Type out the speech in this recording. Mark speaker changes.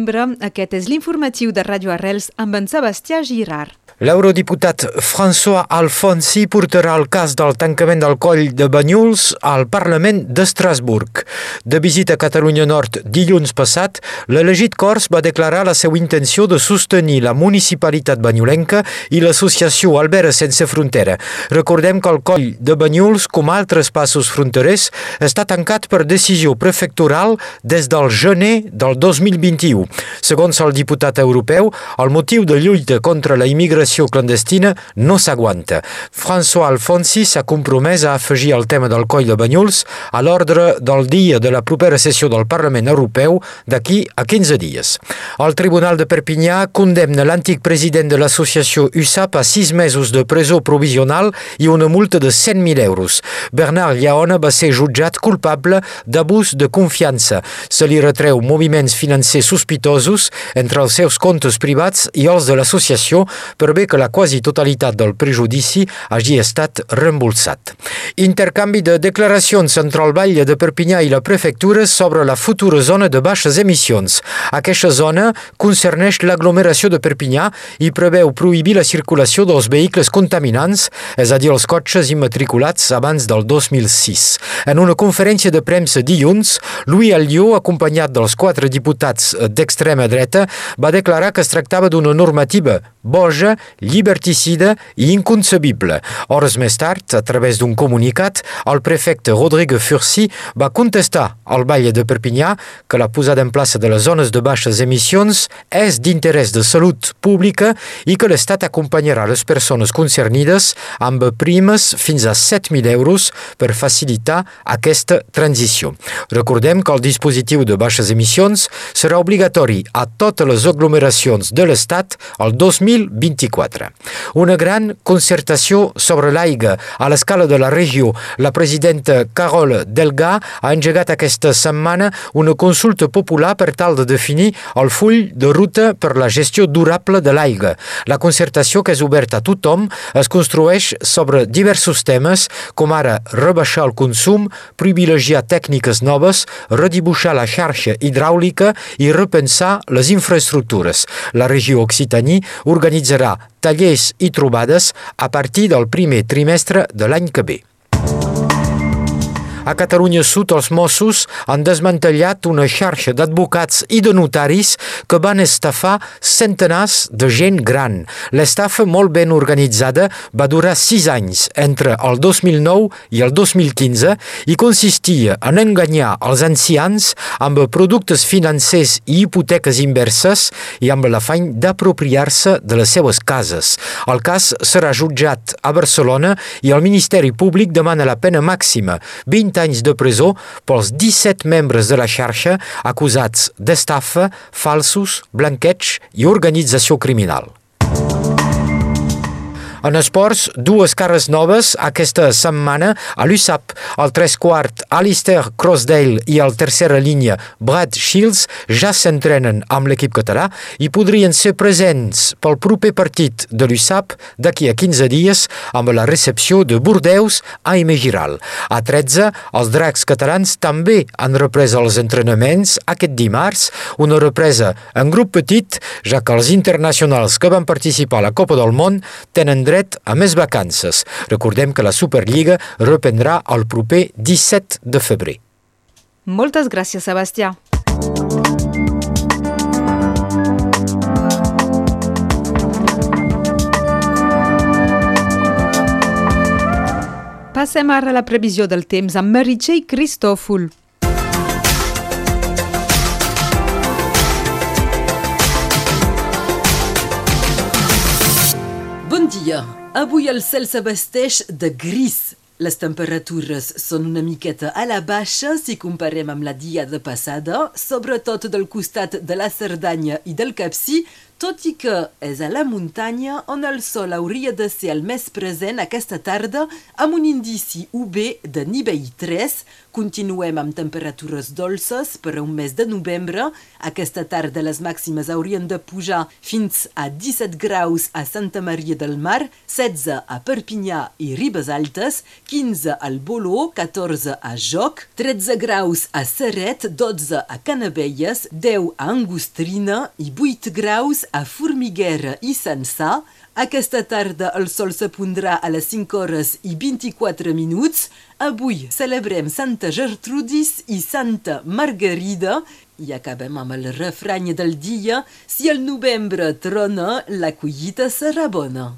Speaker 1: novembre. Aquest és l'informatiu de Ràdio Arrels amb en Sebastià Girard.
Speaker 2: L'eurodiputat François Alfonsi portarà el cas del tancament del coll de Banyuls al Parlament d'Estrasburg. De visita a Catalunya Nord dilluns passat, l'elegit Cors va declarar la seva intenció de sostenir la municipalitat banyolenca i l'associació Albera Sense Frontera. Recordem que el coll de Banyuls, com altres passos fronterers, està tancat per decisió prefectural des del gener del 2021. Segons el diputat europeu, el motiu de lluita contra la immigració clandestina no s'aguanta. François Alfonsi s'ha compromès a afegir el tema del coll de Banyuls a l'ordre del dia de la propera sessió del Parlament Europeu d'aquí a 15 dies. El Tribunal de Perpinyà condemna l'antic president de l'associació USAP a sis mesos de presó provisional i una multa de 100.000 euros. Bernard Llaona va ser jutjat culpable d'abús de confiança. Se li retreu moviments financers sospitosos entre els seus comptes privats i els de l'associació per bé que la quasi totalitat del prejudici hagi estat reembolsat. Intercanvi de declaracions entre el Vall de Perpinyà i la prefectura sobre la futura zona de baixes emissions. Aquesta zona concerneix l'aglomeració de Perpinyà i preveu prohibir la circulació dels vehicles contaminants, és a dir, els cotxes immatriculats abans del 2006. En una conferència de premsa dilluns, Louis Alliot, acompanyat dels quatre diputats d'extrema dreta, va declarar que es tractava d'una normativa boja, liberticida i inconcebible. Hores més tard, a través d'un comunicat, el prefecte Rodrigue Fursi va contestar al Vall de Perpinyà que la posada en plaça de les zones de baixes emissions és d'interès de salut pública i que l'Estat acompanyarà les persones concernides amb primes fins a 7.000 euros per facilitar aquesta transició. Recordem que el dispositiu de baixes emissions serà obligatori a totes les aglomeracions de l'Estat el 2024. Una gran concertació sobre l'aigua a l'escala de la regió. La presidenta Carol Delga ha engegat aquesta setmana una consulta popular per tal de definir el full de ruta per la gestió durable de l'aigua. La concertació, que és oberta a tothom, es construeix sobre diversos temes, com ara rebaixar el consum, privilegiar tècniques noves, redibuixar la xarxa hidràulica i repensar les infraestructures. La regió Occitanie organitzarà tallers i trobades a partir del primer trimestre de l'any que ve. A Catalunya Sud, els Mossos han desmantellat una xarxa d'advocats i de notaris que van estafar centenars de gent gran. L'estafa, molt ben organitzada, va durar sis anys, entre el 2009 i el 2015, i consistia en enganyar els ancians amb productes financers i hipoteques inverses i amb l'afany d'apropiar-se de les seues cases. El cas serà jutjat a Barcelona i el Ministeri Públic demana la pena màxima, 20 20 anys de presó pels 17 membres de la xarxa acusats d'estafa, falsos, blanqueig i organització criminal. En esports, dues cares noves aquesta setmana a l'USAP. El tres quart Alistair Crossdale i el tercera línia Brad Shields ja s'entrenen amb l'equip català i podrien ser presents pel proper partit de l'USAP d'aquí a 15 dies amb la recepció de Bordeus a Aime Giral. A 13, els dracs catalans també han reprès els entrenaments aquest dimarts, una represa en grup petit, ja que els internacionals que van participar a la Copa del Món tenen a més vacances. Recordem que la Superliga reprendrà el proper 17 de febrer.
Speaker 1: Moltes gràcies, Sebastià. Passem ara a la previsió del temps amb Meritxell Cristòfol.
Speaker 3: Avui el cel s'abasteix de gris. Les temperatures són una miqueta a la baixa si comparem amb la diada passada, sobretot del costat de la Cerdanya i del Capcí, tot i que és a la muntanya on el sol hauria de ser el més present aquesta tarda amb un indici UV de nivell 3, continuem amb temperatures dolces per a un mes de novembre. Aquesta tarda les màximes haurien de pujar fins a 17 graus a Santa Maria del Mar, 16 a Perpinyà i Ribes Altes, 15 al Boló, 14 a Joc, 13 graus a Serret, 12 a Canavelles, 10 a Angostrina i 8 graus a Formiguera i Sançà. Aquesta tarda el sol se pondrà a les 5 hores i 24 minuts. Avui celebrem Santa Gertrudis i Santa Margarida i acabem amb el refrany del dia. Si el novembre trona, la collita serà bona.